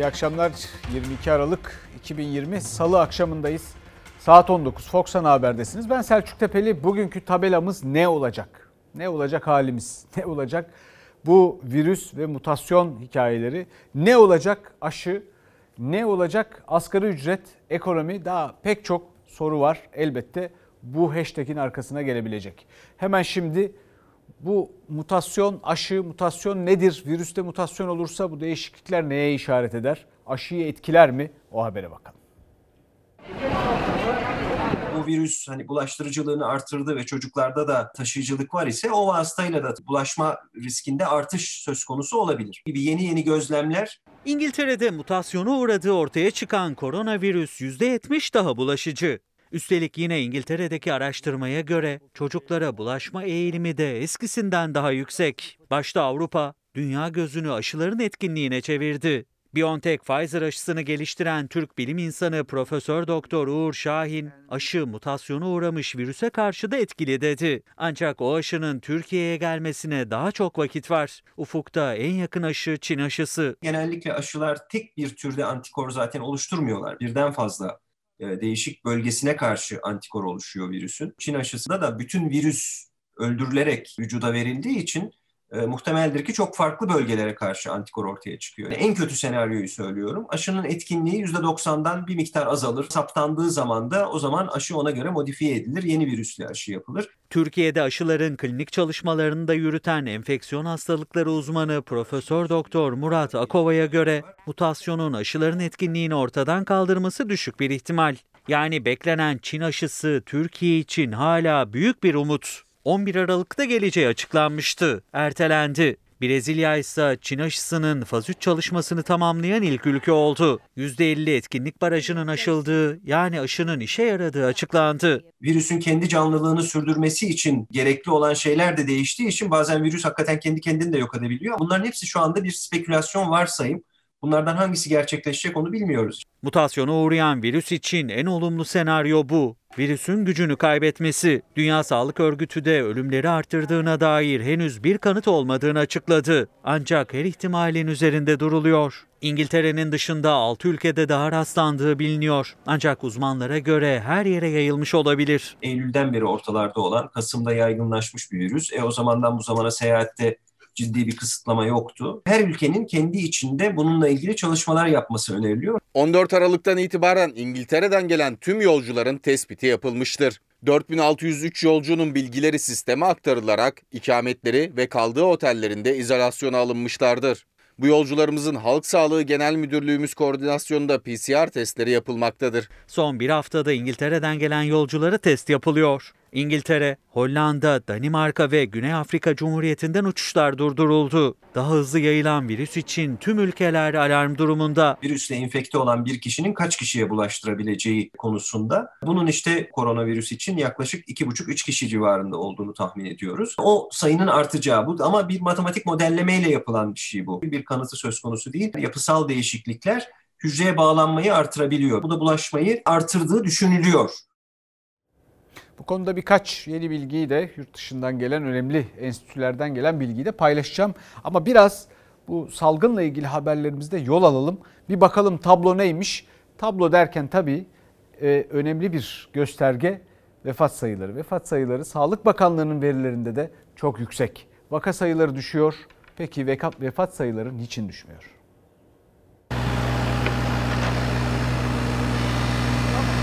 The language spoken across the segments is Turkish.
İyi akşamlar. 22 Aralık 2020 Salı akşamındayız. Saat 19 Fox Ana Haber'desiniz. Ben Selçuk Tepeli. Bugünkü tabelamız ne olacak? Ne olacak halimiz? Ne olacak? Bu virüs ve mutasyon hikayeleri. Ne olacak aşı? Ne olacak asgari ücret, ekonomi? Daha pek çok soru var elbette. Bu hashtag'in arkasına gelebilecek. Hemen şimdi bu mutasyon, aşı, mutasyon nedir? Virüste mutasyon olursa bu değişiklikler neye işaret eder? Aşıyı etkiler mi? O habere bakalım. Bu virüs hani bulaştırıcılığını artırdı ve çocuklarda da taşıyıcılık var ise o vasıtayla da bulaşma riskinde artış söz konusu olabilir. Gibi yeni yeni gözlemler İngiltere'de mutasyona uğradığı ortaya çıkan koronavirüs %70 daha bulaşıcı. Üstelik yine İngiltere'deki araştırmaya göre çocuklara bulaşma eğilimi de eskisinden daha yüksek. Başta Avrupa, dünya gözünü aşıların etkinliğine çevirdi. BioNTech Pfizer aşısını geliştiren Türk bilim insanı Profesör Doktor Uğur Şahin, aşı mutasyona uğramış virüse karşı da etkili dedi. Ancak o aşının Türkiye'ye gelmesine daha çok vakit var. Ufukta en yakın aşı Çin aşısı. Genellikle aşılar tek bir türde antikor zaten oluşturmuyorlar. Birden fazla değişik bölgesine karşı antikor oluşuyor virüsün. Çin aşısında da bütün virüs öldürülerek vücuda verildiği için e, muhtemeldir ki çok farklı bölgelere karşı antikor ortaya çıkıyor. En kötü senaryoyu söylüyorum. Aşının etkinliği %90'dan bir miktar azalır. Saptandığı zaman da o zaman aşı ona göre modifiye edilir. Yeni virüsle aşı yapılır. Türkiye'de aşıların klinik çalışmalarını da yürüten enfeksiyon hastalıkları uzmanı Profesör Doktor Murat Akova'ya göre mutasyonun aşıların etkinliğini ortadan kaldırması düşük bir ihtimal. Yani beklenen Çin aşısı Türkiye için hala büyük bir umut. 11 Aralık'ta geleceği açıklanmıştı. Ertelendi. Brezilya ise Çin aşısının faz 3 çalışmasını tamamlayan ilk ülke oldu. %50 etkinlik barajının aşıldığı yani aşının işe yaradığı açıklandı. Virüsün kendi canlılığını sürdürmesi için gerekli olan şeyler de değiştiği için bazen virüs hakikaten kendi kendini de yok edebiliyor. Bunların hepsi şu anda bir spekülasyon varsayım. Bunlardan hangisi gerçekleşecek onu bilmiyoruz. Mutasyona uğrayan virüs için en olumlu senaryo bu. Virüsün gücünü kaybetmesi. Dünya Sağlık Örgütü de ölümleri arttırdığına dair henüz bir kanıt olmadığını açıkladı. Ancak her ihtimalin üzerinde duruluyor. İngiltere'nin dışında 6 ülkede daha rastlandığı biliniyor. Ancak uzmanlara göre her yere yayılmış olabilir. Eylül'den beri ortalarda olan, Kasım'da yaygınlaşmış bir virüs. E o zamandan bu zamana seyahatte ciddi bir kısıtlama yoktu. Her ülkenin kendi içinde bununla ilgili çalışmalar yapması öneriliyor. 14 Aralık'tan itibaren İngiltere'den gelen tüm yolcuların tespiti yapılmıştır. 4603 yolcunun bilgileri sisteme aktarılarak ikametleri ve kaldığı otellerinde izolasyona alınmışlardır. Bu yolcularımızın Halk Sağlığı Genel Müdürlüğümüz koordinasyonunda PCR testleri yapılmaktadır. Son bir haftada İngiltere'den gelen yolculara test yapılıyor. İngiltere, Hollanda, Danimarka ve Güney Afrika Cumhuriyeti'nden uçuşlar durduruldu. Daha hızlı yayılan virüs için tüm ülkeler alarm durumunda. Virüsle enfekte olan bir kişinin kaç kişiye bulaştırabileceği konusunda bunun işte koronavirüs için yaklaşık 2,5-3 kişi civarında olduğunu tahmin ediyoruz. O sayının artacağı bu ama bir matematik modellemeyle yapılan bir şey bu. Bir kanıtı söz konusu değil. Yapısal değişiklikler hücreye bağlanmayı artırabiliyor. Bu da bulaşmayı artırdığı düşünülüyor. Bu konuda birkaç yeni bilgiyi de yurt dışından gelen önemli enstitülerden gelen bilgiyi de paylaşacağım. Ama biraz bu salgınla ilgili haberlerimizde yol alalım. Bir bakalım tablo neymiş? Tablo derken tabii e, önemli bir gösterge vefat sayıları. Vefat sayıları Sağlık Bakanlığı'nın verilerinde de çok yüksek. Vaka sayıları düşüyor. Peki vefat sayıları niçin düşmüyor?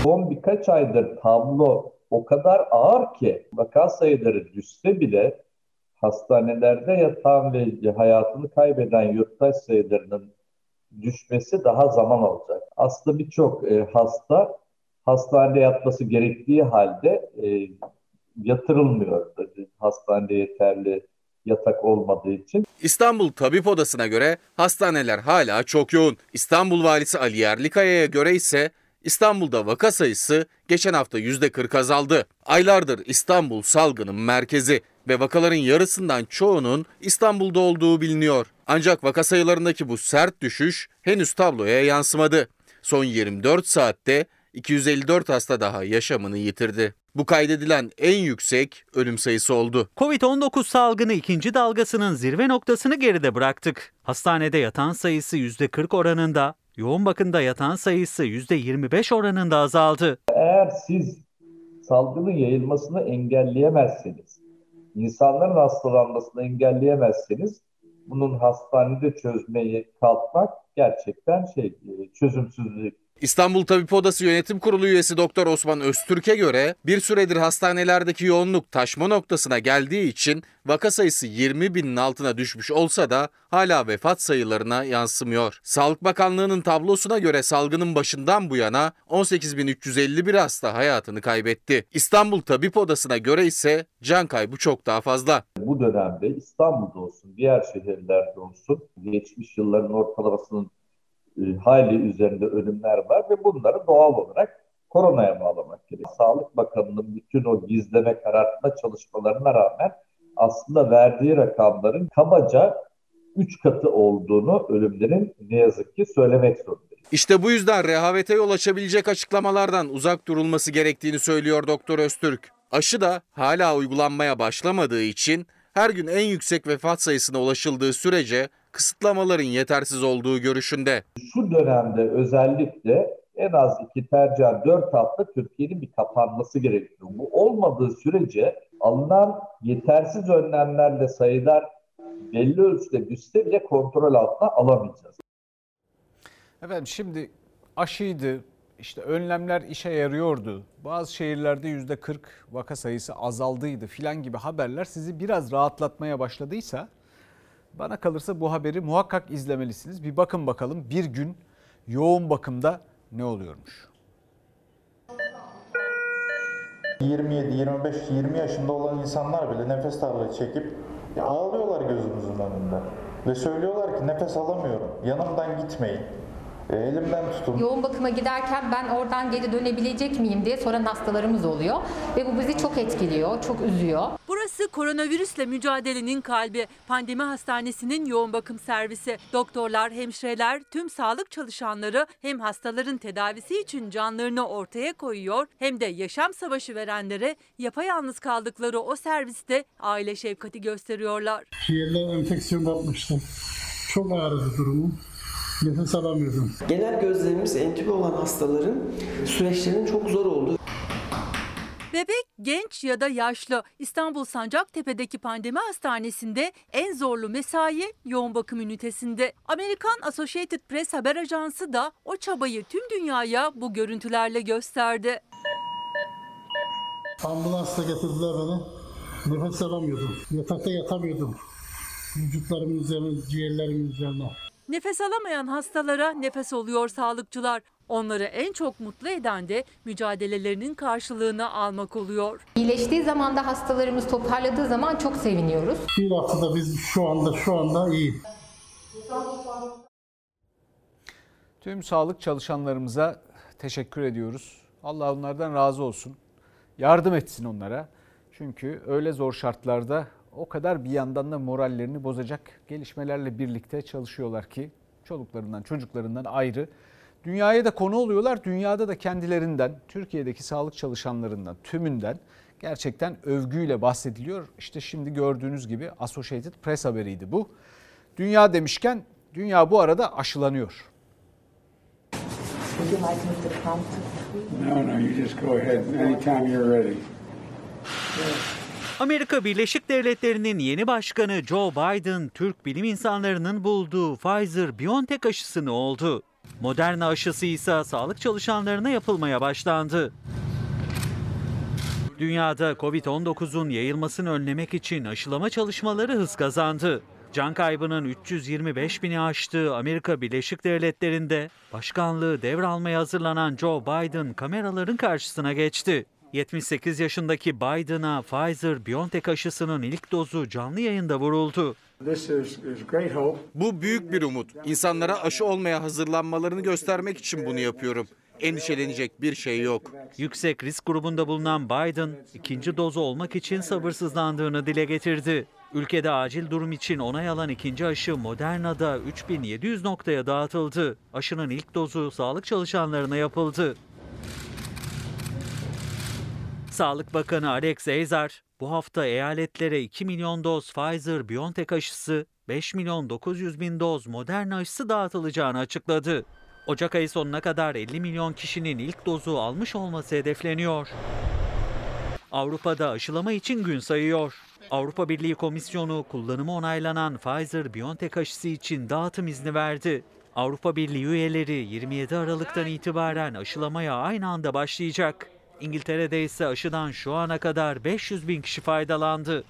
Son birkaç aydır tablo o kadar ağır ki vaka sayıları düşse bile hastanelerde yatan ve hayatını kaybeden yurttaş sayılarının düşmesi daha zaman alacak. Aslında birçok e, hasta hastanede yatması gerektiği halde e, yatırılmıyor. Hastanede yeterli yatak olmadığı için. İstanbul Tabip Odası'na göre hastaneler hala çok yoğun. İstanbul Valisi Ali Yerlikaya'ya göre ise İstanbul'da vaka sayısı geçen hafta %40 azaldı. Aylardır İstanbul salgının merkezi ve vakaların yarısından çoğunun İstanbul'da olduğu biliniyor. Ancak vaka sayılarındaki bu sert düşüş henüz tabloya yansımadı. Son 24 saatte 254 hasta daha yaşamını yitirdi. Bu kaydedilen en yüksek ölüm sayısı oldu. Covid-19 salgını ikinci dalgasının zirve noktasını geride bıraktık. Hastanede yatan sayısı %40 oranında, Yoğun bakımda yatan sayısı %25 oranında azaldı. Eğer siz salgının yayılmasını engelleyemezseniz, insanların hastalanmasını engelleyemezseniz bunun hastanede çözmeyi kalkmak gerçekten şey e, çözümsüzlük. İstanbul Tabip Odası Yönetim Kurulu üyesi Doktor Osman Öztürk'e göre bir süredir hastanelerdeki yoğunluk taşma noktasına geldiği için vaka sayısı 20 binin altına düşmüş olsa da hala vefat sayılarına yansımıyor. Sağlık Bakanlığı'nın tablosuna göre salgının başından bu yana 18.351 hasta hayatını kaybetti. İstanbul Tabip Odası'na göre ise can kaybı çok daha fazla. Bu dönemde İstanbul'da olsun, diğer şehirlerde olsun geçmiş yılların ortalamasının e, hayli üzerinde ölümler var ve bunları doğal olarak koronaya bağlamak gerekiyor. Sağlık Bakanı'nın bütün o gizleme karartma çalışmalarına rağmen aslında verdiği rakamların kabaca 3 katı olduğunu ölümlerin ne yazık ki söylemek zorundayız. İşte bu yüzden rehavete yol açabilecek açıklamalardan uzak durulması gerektiğini söylüyor Doktor Öztürk. Aşı da hala uygulanmaya başlamadığı için her gün en yüksek vefat sayısına ulaşıldığı sürece kısıtlamaların yetersiz olduğu görüşünde. Şu dönemde özellikle en az iki tercih dört hafta Türkiye'nin bir kapanması gerekiyor. Bu olmadığı sürece alınan yetersiz önlemlerle sayılar belli ölçüde düşse bile kontrol altına alamayacağız. Efendim şimdi aşıydı, işte önlemler işe yarıyordu. Bazı şehirlerde yüzde 40 vaka sayısı azaldıydı filan gibi haberler sizi biraz rahatlatmaya başladıysa bana kalırsa bu haberi muhakkak izlemelisiniz. Bir bakın bakalım bir gün yoğun bakımda ne oluyormuş? 27, 25, 20 yaşında olan insanlar bile nefes darlığı çekip ağlıyorlar gözümüzün önünde. Ve söylüyorlar ki nefes alamıyorum, yanımdan gitmeyin. Elimden tutun. Yoğun bakıma giderken ben oradan geri dönebilecek miyim diye soran hastalarımız oluyor. Ve bu bizi çok etkiliyor, çok üzüyor. Burası koronavirüsle mücadelenin kalbi. Pandemi hastanesinin yoğun bakım servisi. Doktorlar, hemşireler, tüm sağlık çalışanları hem hastaların tedavisi için canlarını ortaya koyuyor hem de yaşam savaşı verenlere yapayalnız kaldıkları o serviste aile şefkati gösteriyorlar. Ciğerler enfeksiyon kapmıştı. Çok ağrıdı durumu. Nefes alamıyordum. Genel gözlemimiz entübe olan hastaların süreçlerinin çok zor olduğu. Bebek, genç ya da yaşlı İstanbul Sancaktepe'deki pandemi hastanesinde en zorlu mesai yoğun bakım ünitesinde. Amerikan Associated Press haber ajansı da o çabayı tüm dünyaya bu görüntülerle gösterdi. Ambulansla getirdiler beni. Nefes alamıyordum. Yatakta yatamıyordum. Vücutlarımın üzerine, ciğerlerimin üzerine. Nefes alamayan hastalara nefes oluyor sağlıkçılar. Onları en çok mutlu eden de mücadelelerinin karşılığını almak oluyor. İyileştiği zaman da hastalarımız toparladığı zaman çok seviniyoruz. Bir haftada biz şu anda şu anda iyi. Tüm sağlık çalışanlarımıza teşekkür ediyoruz. Allah onlardan razı olsun. Yardım etsin onlara. Çünkü öyle zor şartlarda o kadar bir yandan da morallerini bozacak gelişmelerle birlikte çalışıyorlar ki çoluklarından çocuklarından ayrı. Dünyaya da konu oluyorlar. Dünyada da kendilerinden, Türkiye'deki sağlık çalışanlarından, tümünden gerçekten övgüyle bahsediliyor. İşte şimdi gördüğünüz gibi Associated Press haberiydi bu. Dünya demişken dünya bu arada aşılanıyor. No, no, you just go ahead anytime you're ready. Amerika Birleşik Devletleri'nin yeni başkanı Joe Biden, Türk bilim insanlarının bulduğu Pfizer-BioNTech aşısını oldu. Moderna aşısı ise sağlık çalışanlarına yapılmaya başlandı. Dünyada Covid-19'un yayılmasını önlemek için aşılama çalışmaları hız kazandı. Can kaybının 325 bini aştığı Amerika Birleşik Devletleri'nde başkanlığı devralmaya hazırlanan Joe Biden kameraların karşısına geçti. 78 yaşındaki Biden'a Pfizer-BioNTech aşısının ilk dozu canlı yayında vuruldu. Bu büyük bir umut. İnsanlara aşı olmaya hazırlanmalarını göstermek için bunu yapıyorum. Endişelenecek bir şey yok. Yüksek risk grubunda bulunan Biden, ikinci dozu olmak için sabırsızlandığını dile getirdi. Ülkede acil durum için onay alan ikinci aşı Moderna'da 3700 noktaya dağıtıldı. Aşının ilk dozu sağlık çalışanlarına yapıldı. Sağlık Bakanı Alex Azar bu hafta eyaletlere 2 milyon doz Pfizer-BioNTech aşısı, 5 milyon 900 bin doz Moderna aşısı dağıtılacağını açıkladı. Ocak ayı sonuna kadar 50 milyon kişinin ilk dozu almış olması hedefleniyor. Avrupa'da aşılama için gün sayıyor. Avrupa Birliği Komisyonu kullanımı onaylanan Pfizer-BioNTech aşısı için dağıtım izni verdi. Avrupa Birliği üyeleri 27 Aralık'tan itibaren aşılamaya aynı anda başlayacak. İngiltere'de ise aşıdan şu ana kadar 500 bin kişi faydalandı.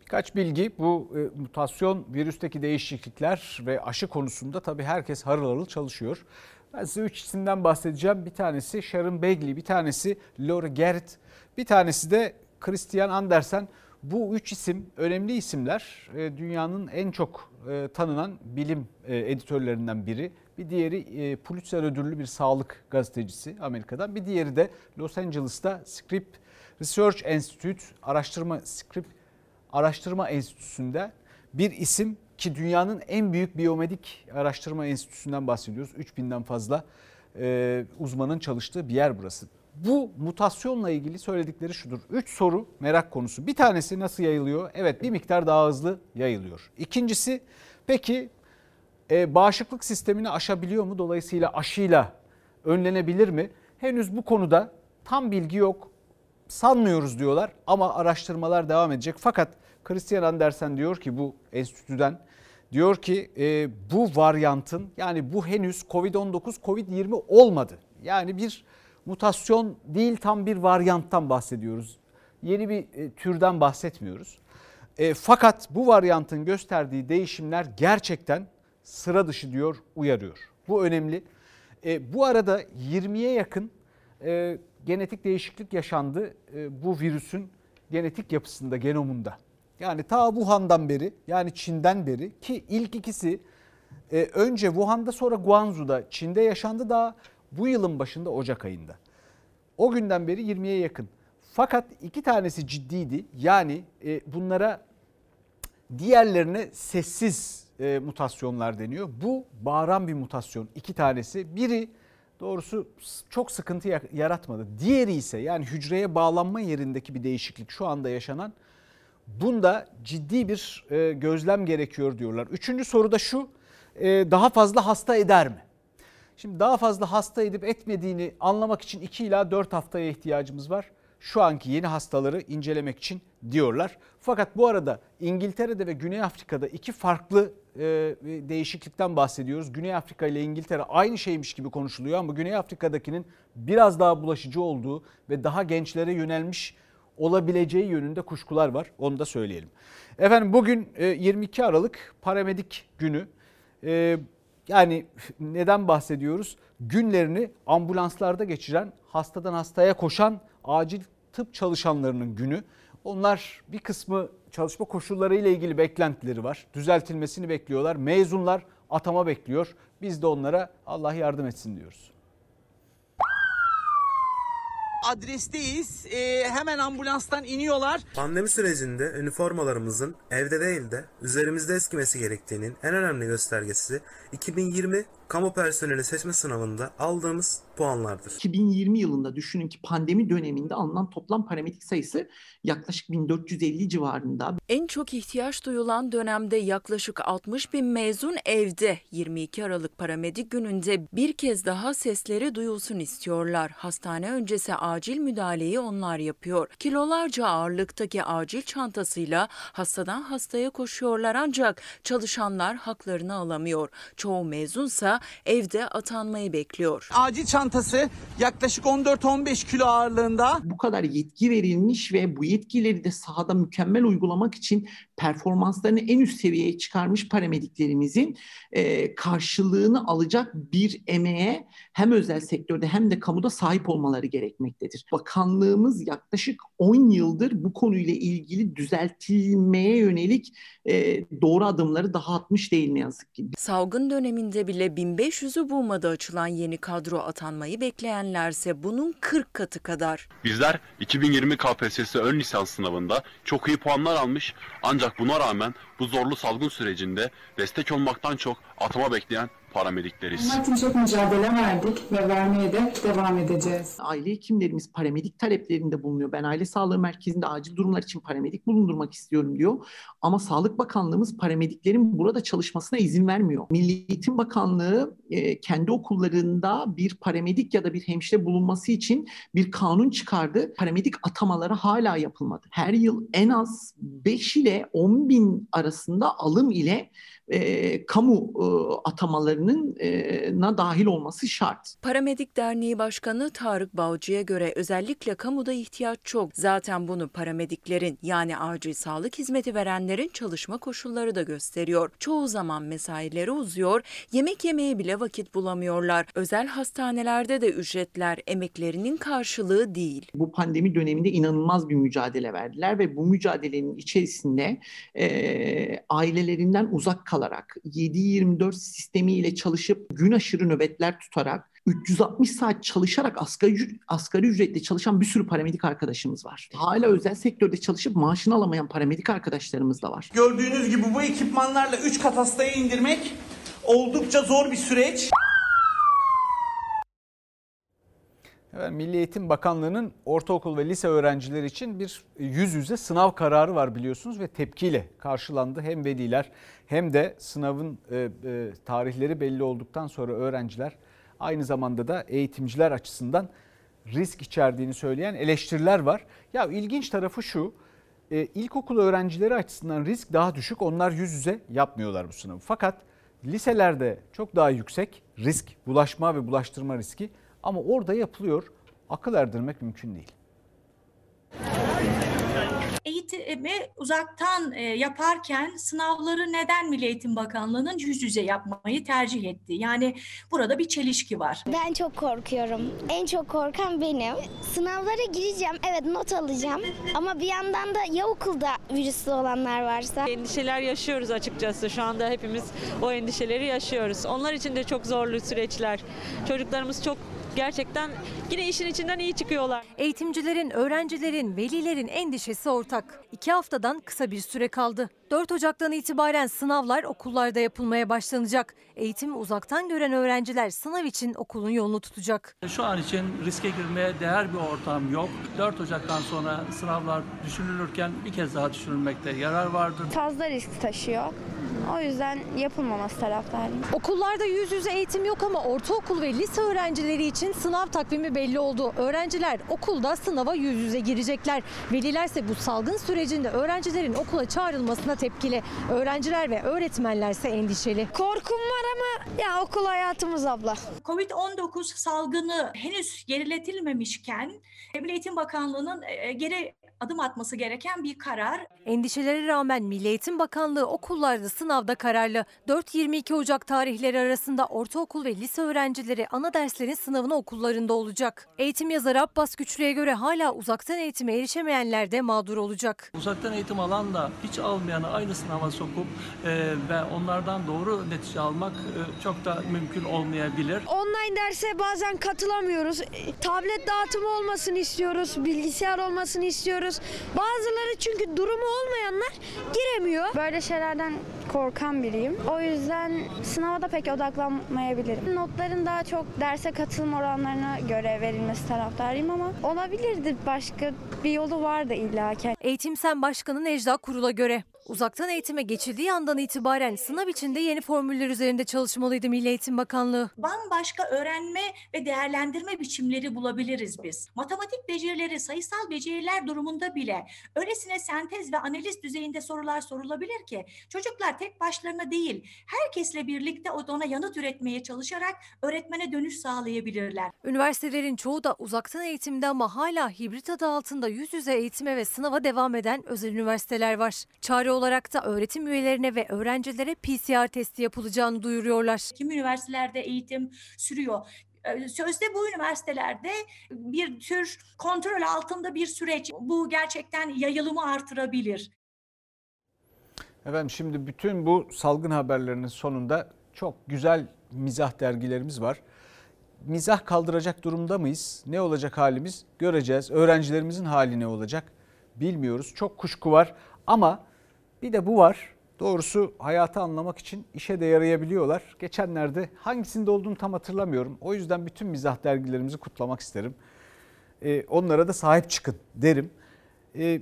Birkaç bilgi bu e, mutasyon, virüsteki değişiklikler ve aşı konusunda tabii herkes harıl harıl çalışıyor. Ben size üç isimden bahsedeceğim. Bir tanesi Sharon Begley, bir tanesi Laura Gerrit, bir tanesi de Christian Andersen. Bu üç isim önemli isimler. E, dünyanın en çok e, tanınan bilim e, editörlerinden biri. Bir diğeri Pulitzer ödüllü bir sağlık gazetecisi Amerika'dan. Bir diğeri de Los Angeles'ta Script Research Institute araştırma Script Araştırma Enstitüsü'nde bir isim ki dünyanın en büyük biyomedik araştırma enstitüsünden bahsediyoruz. 3000'den fazla uzmanın çalıştığı bir yer burası. Bu mutasyonla ilgili söyledikleri şudur. Üç soru merak konusu. Bir tanesi nasıl yayılıyor? Evet bir miktar daha hızlı yayılıyor. İkincisi peki e, bağışıklık sistemini aşabiliyor mu? Dolayısıyla aşıyla önlenebilir mi? Henüz bu konuda tam bilgi yok. Sanmıyoruz diyorlar ama araştırmalar devam edecek. Fakat Christian Andersen diyor ki bu enstitüden diyor ki e, bu varyantın yani bu henüz Covid-19 Covid-20 olmadı. Yani bir mutasyon değil tam bir varyanttan bahsediyoruz. Yeni bir e, türden bahsetmiyoruz. E, fakat bu varyantın gösterdiği değişimler gerçekten sıra dışı diyor, uyarıyor. Bu önemli. E, bu arada 20'ye yakın e, genetik değişiklik yaşandı e, bu virüsün genetik yapısında, genomunda. Yani ta Wuhan'dan beri yani Çin'den beri ki ilk ikisi e, önce Wuhan'da sonra Guangzhou'da Çin'de yaşandı daha bu yılın başında Ocak ayında. O günden beri 20'ye yakın. Fakat iki tanesi ciddiydi. Yani e, bunlara diğerlerine sessiz e, mutasyonlar deniyor. Bu bağıran bir mutasyon. iki tanesi. Biri doğrusu çok sıkıntı yaratmadı. Diğeri ise yani hücreye bağlanma yerindeki bir değişiklik şu anda yaşanan. Bunda ciddi bir e, gözlem gerekiyor diyorlar. Üçüncü soru da şu. E, daha fazla hasta eder mi? Şimdi daha fazla hasta edip etmediğini anlamak için 2 ila 4 haftaya ihtiyacımız var. Şu anki yeni hastaları incelemek için diyorlar. Fakat bu arada İngiltere'de ve Güney Afrika'da iki farklı değişiklikten bahsediyoruz. Güney Afrika ile İngiltere aynı şeymiş gibi konuşuluyor ama Güney Afrika'dakinin biraz daha bulaşıcı olduğu ve daha gençlere yönelmiş olabileceği yönünde kuşkular var. Onu da söyleyelim. Efendim bugün 22 Aralık paramedik günü. E, yani neden bahsediyoruz? Günlerini ambulanslarda geçiren, hastadan hastaya koşan acil tıp çalışanlarının günü. Onlar bir kısmı çalışma koşulları ile ilgili beklentileri var. Düzeltilmesini bekliyorlar. Mezunlar atama bekliyor. Biz de onlara Allah yardım etsin diyoruz adresteyiz. Ee, hemen ambulanstan iniyorlar. Pandemi sürecinde üniformalarımızın evde değil de üzerimizde eskimesi gerektiğinin en önemli göstergesi 2020 kamu personeli seçme sınavında aldığımız puanlardır. 2020 yılında düşünün ki pandemi döneminde alınan toplam parametrik sayısı yaklaşık 1450 civarında. En çok ihtiyaç duyulan dönemde yaklaşık 60 bin mezun evde 22 Aralık paramedik gününde bir kez daha sesleri duyulsun istiyorlar. Hastane öncesi acil müdahaleyi onlar yapıyor. Kilolarca ağırlıktaki acil çantasıyla hastadan hastaya koşuyorlar ancak çalışanlar haklarını alamıyor. Çoğu mezunsa evde atanmayı bekliyor. Acil çantası yaklaşık 14-15 kilo ağırlığında. Bu kadar yetki verilmiş ve bu yetkileri de sahada mükemmel uygulamak için performanslarını en üst seviyeye çıkarmış paramediklerimizin e, karşılığını alacak bir emeğe hem özel sektörde hem de kamuda sahip olmaları gerekmektedir. Bakanlığımız yaklaşık 10 yıldır bu konuyla ilgili düzeltilmeye yönelik e, doğru adımları daha atmış değil ne yazık ki. Salgın döneminde bile 1500'ü bulmadı açılan yeni kadro atanmayı bekleyenlerse bunun 40 katı kadar. Bizler 2020 KPSS ön lisans sınavında çok iyi puanlar almış ancak buna rağmen bu zorlu salgın sürecinde destek olmaktan çok atama bekleyen paramedikleriz. Bunlar için çok mücadele verdik ve vermeye de devam edeceğiz. Aile hekimlerimiz paramedik taleplerinde bulunuyor. Ben aile sağlığı merkezinde acil durumlar için paramedik bulundurmak istiyorum diyor. Ama Sağlık Bakanlığımız paramediklerin burada çalışmasına izin vermiyor. Milli Eğitim Bakanlığı e, kendi okullarında bir paramedik ya da bir hemşire bulunması için bir kanun çıkardı. Paramedik atamaları hala yapılmadı. Her yıl en az 5 ile 10 bin arasında alım ile e, kamu e, atamalarının e, na dahil olması şart. Paramedik Derneği Başkanı Tarık Balcı'ya göre özellikle kamuda ihtiyaç çok. Zaten bunu paramediklerin yani acil sağlık hizmeti verenlerin çalışma koşulları da gösteriyor. Çoğu zaman mesaileri uzuyor, yemek yemeye bile vakit bulamıyorlar. Özel hastanelerde de ücretler emeklerinin karşılığı değil. Bu pandemi döneminde inanılmaz bir mücadele verdiler ve bu mücadelenin içerisinde e, ailelerinden uzak kalarak 7-24 sistemiyle çalışıp gün aşırı nöbetler tutarak 360 saat çalışarak asgari, asgari ücretle çalışan bir sürü paramedik arkadaşımız var. Hala özel sektörde çalışıp maaşını alamayan paramedik arkadaşlarımız da var. Gördüğünüz gibi bu ekipmanlarla 3 kat hastaya indirmek oldukça zor bir süreç. Evet, Milli Eğitim Bakanlığı'nın ortaokul ve lise öğrencileri için bir yüz yüze sınav kararı var biliyorsunuz ve tepkiyle karşılandı. Hem veliler hem de sınavın e, e, tarihleri belli olduktan sonra öğrenciler aynı zamanda da eğitimciler açısından risk içerdiğini söyleyen eleştiriler var. Ya ilginç tarafı şu, e, ilkokul öğrencileri açısından risk daha düşük. Onlar yüz yüze yapmıyorlar bu sınavı. Fakat liselerde çok daha yüksek risk, bulaşma ve bulaştırma riski ama orada yapılıyor. Akıl erdirmek mümkün değil. Eğitimi uzaktan e, yaparken sınavları neden Milli Eğitim Bakanlığı'nın yüz yüze yapmayı tercih etti? Yani burada bir çelişki var. Ben çok korkuyorum. En çok korkan benim. Sınavlara gireceğim. Evet not alacağım. Ama bir yandan da ya okulda virüslü olanlar varsa. Endişeler yaşıyoruz açıkçası. Şu anda hepimiz o endişeleri yaşıyoruz. Onlar için de çok zorlu süreçler. Çocuklarımız çok gerçekten yine işin içinden iyi çıkıyorlar. Eğitimcilerin, öğrencilerin, velilerin endişesi ortak. İki haftadan kısa bir süre kaldı. 4 Ocak'tan itibaren sınavlar okullarda yapılmaya başlanacak. Eğitimi uzaktan gören öğrenciler sınav için okulun yolunu tutacak. Şu an için riske girmeye değer bir ortam yok. 4 Ocak'tan sonra sınavlar düşünülürken bir kez daha düşünülmekte yarar vardır. Fazla risk taşıyor. O yüzden yapılmaması taraftarıyım. Okullarda yüz yüze eğitim yok ama ortaokul ve lise öğrencileri için sınav takvimi belli oldu. Öğrenciler okulda sınava yüz yüze girecekler. Velilerse bu salgın sürecinde öğrencilerin okula çağrılmasına tepkili. Öğrenciler ve öğretmenlerse endişeli. Korkum var ama ya okul hayatımız abla. Covid-19 salgını henüz geriletilmemişken Milli Eğitim Bakanlığı'nın e, geri adım atması gereken bir karar. Endişelere rağmen Milli Eğitim Bakanlığı okullarda sınavda kararlı. 4-22 Ocak tarihleri arasında ortaokul ve lise öğrencileri ana derslerin sınavına okullarında olacak. Eğitim yazarı Abbas Güçlü'ye göre hala uzaktan eğitime erişemeyenler de mağdur olacak. Uzaktan eğitim alan da hiç almayanı aynı sınava sokup e, ve onlardan doğru netice almak e, çok da mümkün olmayabilir. Online derse bazen katılamıyoruz. E, Tablet dağıtımı olmasını istiyoruz, bilgisayar olmasını istiyoruz. Bazıları çünkü durumu olmayanlar giremiyor. Böyle şeylerden korkan biriyim. O yüzden sınava da pek odaklanmayabilirim. Notların daha çok derse katılım oranlarına göre verilmesi taraftarıyım ama olabilirdi başka bir yolu var da illaki. Eğitim Sen Başkanı Necda Kurul'a göre uzaktan eğitime geçildiği andan itibaren sınav içinde yeni formüller üzerinde çalışmalıydı Milli Eğitim Bakanlığı. Bambaşka öğrenme ve değerlendirme biçimleri bulabiliriz biz. Matematik becerileri, sayısal beceriler durumunda bile öylesine sentez ve analiz düzeyinde sorular sorulabilir ki çocuklar tek başlarına değil, herkesle birlikte ona yanıt üretmeye çalışarak öğretmene dönüş sağlayabilirler. Üniversitelerin çoğu da uzaktan eğitimde ama hala hibrit adı altında yüz yüze eğitime ve sınava devam eden özel üniversiteler var. Çare olarak da öğretim üyelerine ve öğrencilere PCR testi yapılacağını duyuruyorlar. Kim üniversitelerde eğitim sürüyor. Ee, Sözde bu üniversitelerde bir tür kontrol altında bir süreç. Bu gerçekten yayılımı artırabilir. Efendim şimdi bütün bu salgın haberlerinin sonunda çok güzel mizah dergilerimiz var. Mizah kaldıracak durumda mıyız? Ne olacak halimiz? Göreceğiz. Öğrencilerimizin hali ne olacak? Bilmiyoruz. Çok kuşku var ama bir de bu var. Doğrusu hayatı anlamak için işe de yarayabiliyorlar. Geçenlerde hangisinde olduğunu tam hatırlamıyorum. O yüzden bütün mizah dergilerimizi kutlamak isterim. Ee, onlara da sahip çıkın derim. Ee,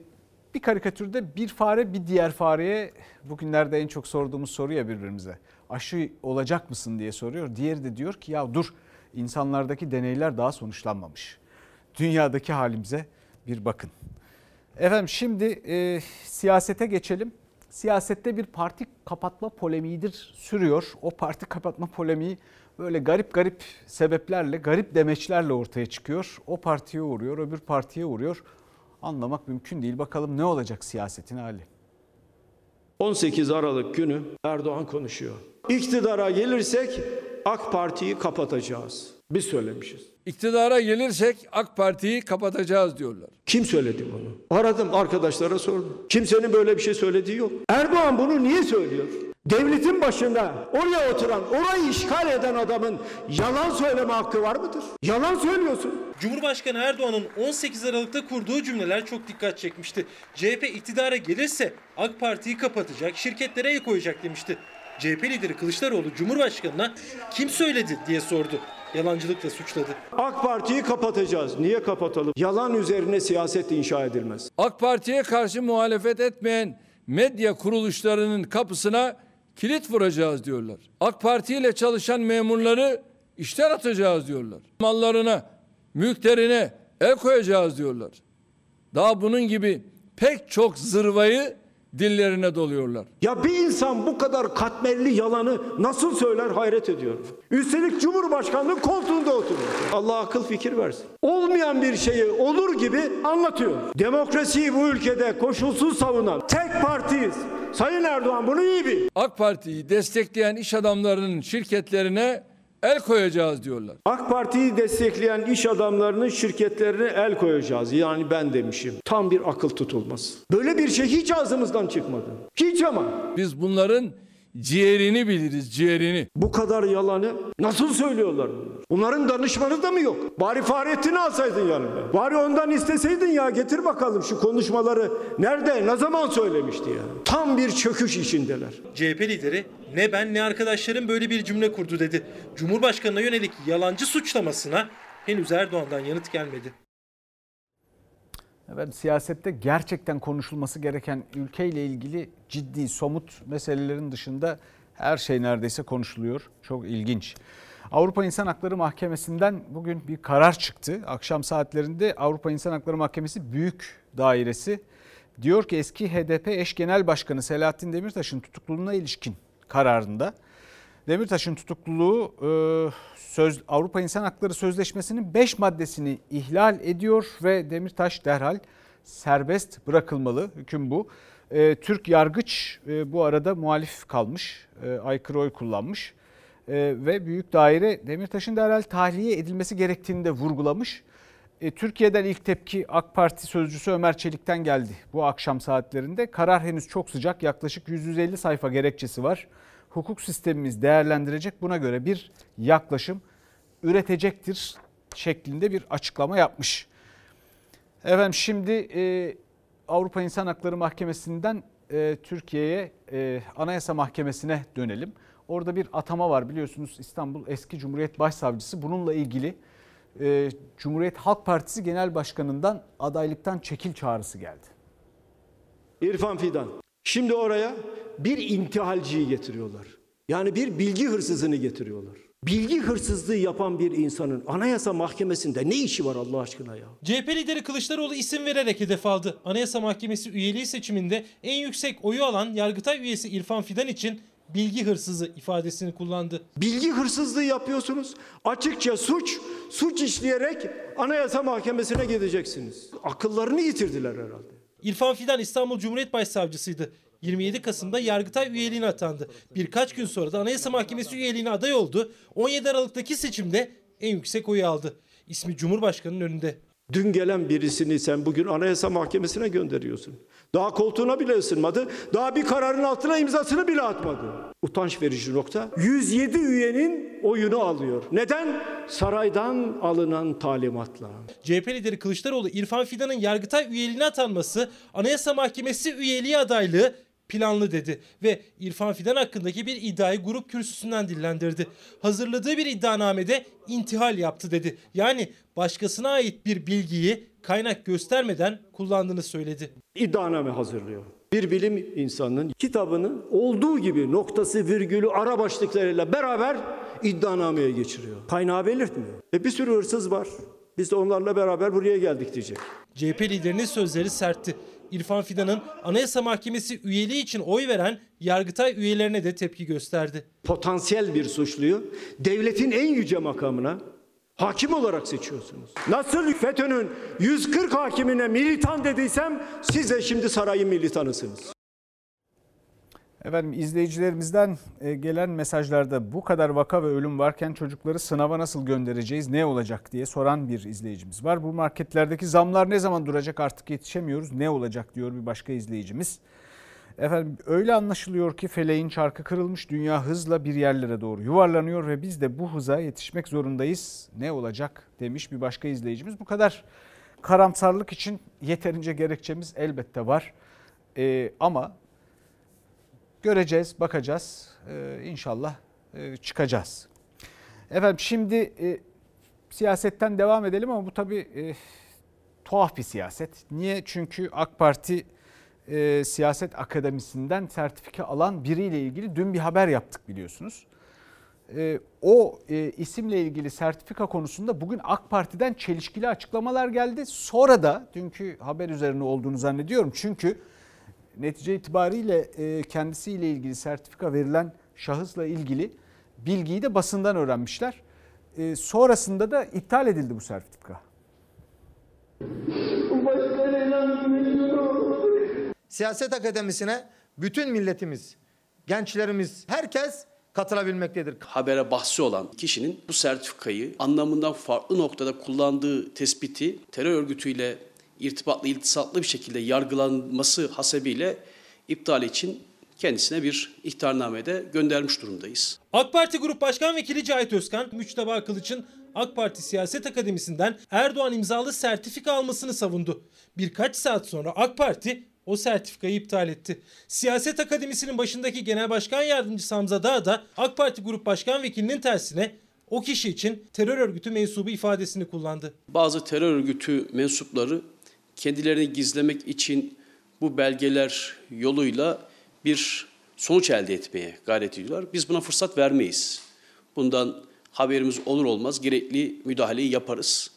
bir karikatürde bir fare bir diğer fareye bugünlerde en çok sorduğumuz soru ya birbirimize. Aşı olacak mısın diye soruyor. Diğeri de diyor ki ya dur insanlardaki deneyler daha sonuçlanmamış. Dünyadaki halimize bir bakın. Efendim şimdi e, siyasete geçelim. Siyasette bir parti kapatma polemiğidir sürüyor. O parti kapatma polemiği böyle garip garip sebeplerle, garip demeçlerle ortaya çıkıyor. O partiye uğruyor, öbür partiye uğruyor. Anlamak mümkün değil. Bakalım ne olacak siyasetin hali. 18 Aralık günü Erdoğan konuşuyor. İktidara gelirsek AK Parti'yi kapatacağız. Biz söylemişiz. İktidara gelirsek AK Parti'yi kapatacağız diyorlar. Kim söyledi bunu? Aradım arkadaşlara sordum. Kimsenin böyle bir şey söylediği yok. Erdoğan bunu niye söylüyor? Devletin başında oraya oturan, orayı işgal eden adamın yalan söyleme hakkı var mıdır? Yalan söylüyorsun. Cumhurbaşkanı Erdoğan'ın 18 Aralık'ta kurduğu cümleler çok dikkat çekmişti. CHP iktidara gelirse AK Parti'yi kapatacak, şirketlere el koyacak demişti. CHP lideri Kılıçdaroğlu Cumhurbaşkanı'na kim söyledi diye sordu. Yalancılıkla suçladı. AK Parti'yi kapatacağız. Niye kapatalım? Yalan üzerine siyaset inşa edilmez. AK Parti'ye karşı muhalefet etmeyen medya kuruluşlarının kapısına kilit vuracağız diyorlar. AK Parti ile çalışan memurları işten atacağız diyorlar. Mallarına, mülklerine el koyacağız diyorlar. Daha bunun gibi pek çok zırvayı dillerine doluyorlar. Ya bir insan bu kadar katmerli yalanı nasıl söyler hayret ediyorum. Üstelik Cumhurbaşkanlığı koltuğunda oturuyor. Allah akıl fikir versin. Olmayan bir şeyi olur gibi anlatıyor. Demokrasiyi bu ülkede koşulsuz savunan tek partiyiz. Sayın Erdoğan bunu iyi bil. AK Parti'yi destekleyen iş adamlarının şirketlerine el koyacağız diyorlar. AK Parti'yi destekleyen iş adamlarının şirketlerine el koyacağız. Yani ben demişim. Tam bir akıl tutulması. Böyle bir şey hiç ağzımızdan çıkmadı. Hiç ama. Biz bunların ciğerini biliriz, ciğerini. Bu kadar yalanı nasıl söylüyorlar bunlar? Bunların danışmanı da mı yok? Bari Fahrettin'i alsaydın yanında. Bari ondan isteseydin ya getir bakalım şu konuşmaları nerede, ne zaman söylemişti ya. Tam bir çöküş içindeler. CHP lideri ne ben ne arkadaşlarım böyle bir cümle kurdu dedi. Cumhurbaşkanına yönelik yalancı suçlamasına henüz Erdoğan'dan yanıt gelmedi. Evet, siyasette gerçekten konuşulması gereken ülkeyle ilgili ciddi, somut meselelerin dışında her şey neredeyse konuşuluyor. Çok ilginç. Avrupa İnsan Hakları Mahkemesi'nden bugün bir karar çıktı. Akşam saatlerinde Avrupa İnsan Hakları Mahkemesi Büyük Dairesi diyor ki eski HDP eş genel başkanı Selahattin Demirtaş'ın tutukluluğuna ilişkin kararında Demirtaş'ın tutukluluğu e, söz, Avrupa İnsan Hakları Sözleşmesi'nin 5 maddesini ihlal ediyor ve Demirtaş derhal serbest bırakılmalı. Hüküm bu. E, Türk yargıç e, bu arada muhalif kalmış, aykırı oy kullanmış ve büyük daire Demirtaş'ın derhal tahliye edilmesi gerektiğini de vurgulamış. Türkiye'den ilk tepki AK Parti sözcüsü Ömer Çelik'ten geldi bu akşam saatlerinde. Karar henüz çok sıcak yaklaşık 150 sayfa gerekçesi var hukuk sistemimiz değerlendirecek buna göre bir yaklaşım üretecektir şeklinde bir açıklama yapmış. Efendim şimdi e, Avrupa İnsan Hakları Mahkemesi'nden e, Türkiye'ye e, Anayasa Mahkemesi'ne dönelim. Orada bir atama var biliyorsunuz İstanbul eski Cumhuriyet Başsavcısı bununla ilgili e, Cumhuriyet Halk Partisi Genel Başkanı'ndan adaylıktan çekil çağrısı geldi. İrfan Fidan. Şimdi oraya bir intihalciyi getiriyorlar. Yani bir bilgi hırsızını getiriyorlar. Bilgi hırsızlığı yapan bir insanın Anayasa Mahkemesi'nde ne işi var Allah aşkına ya? CHP lideri Kılıçdaroğlu isim vererek hedef aldı. Anayasa Mahkemesi üyeliği seçiminde en yüksek oyu alan Yargıtay üyesi İrfan Fidan için bilgi hırsızı ifadesini kullandı. Bilgi hırsızlığı yapıyorsunuz. Açıkça suç, suç işleyerek Anayasa Mahkemesi'ne gideceksiniz. Akıllarını yitirdiler herhalde. İrfan Fidan İstanbul Cumhuriyet Başsavcısıydı. 27 Kasım'da Yargıtay üyeliğine atandı. Birkaç gün sonra da Anayasa Mahkemesi üyeliğine aday oldu. 17 Aralık'taki seçimde en yüksek oyu aldı. İsmi Cumhurbaşkanı'nın önünde. Dün gelen birisini sen bugün Anayasa Mahkemesi'ne gönderiyorsun. Daha koltuğuna bile ısınmadı. Daha bir kararın altına imzasını bile atmadı. Utanç verici nokta. 107 üyenin oyunu alıyor. Neden? Saraydan alınan talimatla. CHP lideri Kılıçdaroğlu İrfan Fidan'ın Yargıtay üyeliğine atanması, Anayasa Mahkemesi üyeliği adaylığı planlı dedi ve İrfan Fidan hakkındaki bir iddiayı grup kürsüsünden dillendirdi. Hazırladığı bir iddianamede intihal yaptı dedi. Yani başkasına ait bir bilgiyi kaynak göstermeden kullandığını söyledi. İddianame hazırlıyor. Bir bilim insanının kitabını olduğu gibi noktası virgülü ara başlıklarıyla beraber iddianameye geçiriyor. Kaynağı belirtmiyor. E bir sürü hırsız var. Biz de onlarla beraber buraya geldik diyecek. CHP liderinin sözleri sertti. İrfan Fidan'ın Anayasa Mahkemesi üyeliği için oy veren Yargıtay üyelerine de tepki gösterdi. Potansiyel bir suçluyu devletin en yüce makamına hakim olarak seçiyorsunuz. Nasıl FETÖ'nün 140 hakimine militan dediysem siz de şimdi sarayın militanısınız. Efendim izleyicilerimizden e, gelen mesajlarda bu kadar vaka ve ölüm varken çocukları sınava nasıl göndereceğiz, ne olacak diye soran bir izleyicimiz var. Bu marketlerdeki zamlar ne zaman duracak artık yetişemiyoruz, ne olacak diyor bir başka izleyicimiz. Efendim öyle anlaşılıyor ki feleğin çarkı kırılmış, dünya hızla bir yerlere doğru yuvarlanıyor ve biz de bu hıza yetişmek zorundayız. Ne olacak demiş bir başka izleyicimiz. Bu kadar karamsarlık için yeterince gerekçemiz elbette var. Ee, ama göreceğiz, bakacağız. Ee, inşallah e, çıkacağız. Efendim şimdi e, siyasetten devam edelim ama bu tabii e, tuhaf bir siyaset. Niye? Çünkü AK Parti Siyaset Akademisi'nden sertifika alan biriyle ilgili dün bir haber yaptık biliyorsunuz. O isimle ilgili sertifika konusunda bugün AK Parti'den çelişkili açıklamalar geldi. Sonra da dünkü haber üzerine olduğunu zannediyorum. Çünkü netice itibariyle e, kendisiyle ilgili sertifika verilen şahısla ilgili bilgiyi de basından öğrenmişler. E, sonrasında da iptal edildi bu sertifika. Siyaset akademisine bütün milletimiz, gençlerimiz, herkes katılabilmektedir. Habere bahsi olan kişinin bu sertifikayı anlamından farklı noktada kullandığı tespiti terör örgütüyle irtibatlı, iltisatlı bir şekilde yargılanması hasebiyle iptal için kendisine bir ihtarnamede göndermiş durumdayız. AK Parti Grup Başkan Vekili Cahit Özkan, Müçteba Kılıç'ın AK Parti Siyaset Akademisi'nden Erdoğan imzalı sertifika almasını savundu. Birkaç saat sonra AK Parti o sertifikayı iptal etti. Siyaset Akademisi'nin başındaki Genel Başkan Yardımcısı Hamza Dağ da AK Parti Grup Başkan Vekilinin tersine o kişi için terör örgütü mensubu ifadesini kullandı. Bazı terör örgütü mensupları kendilerini gizlemek için bu belgeler yoluyla bir sonuç elde etmeye gayret ediyorlar. Biz buna fırsat vermeyiz. Bundan haberimiz olur olmaz gerekli müdahaleyi yaparız.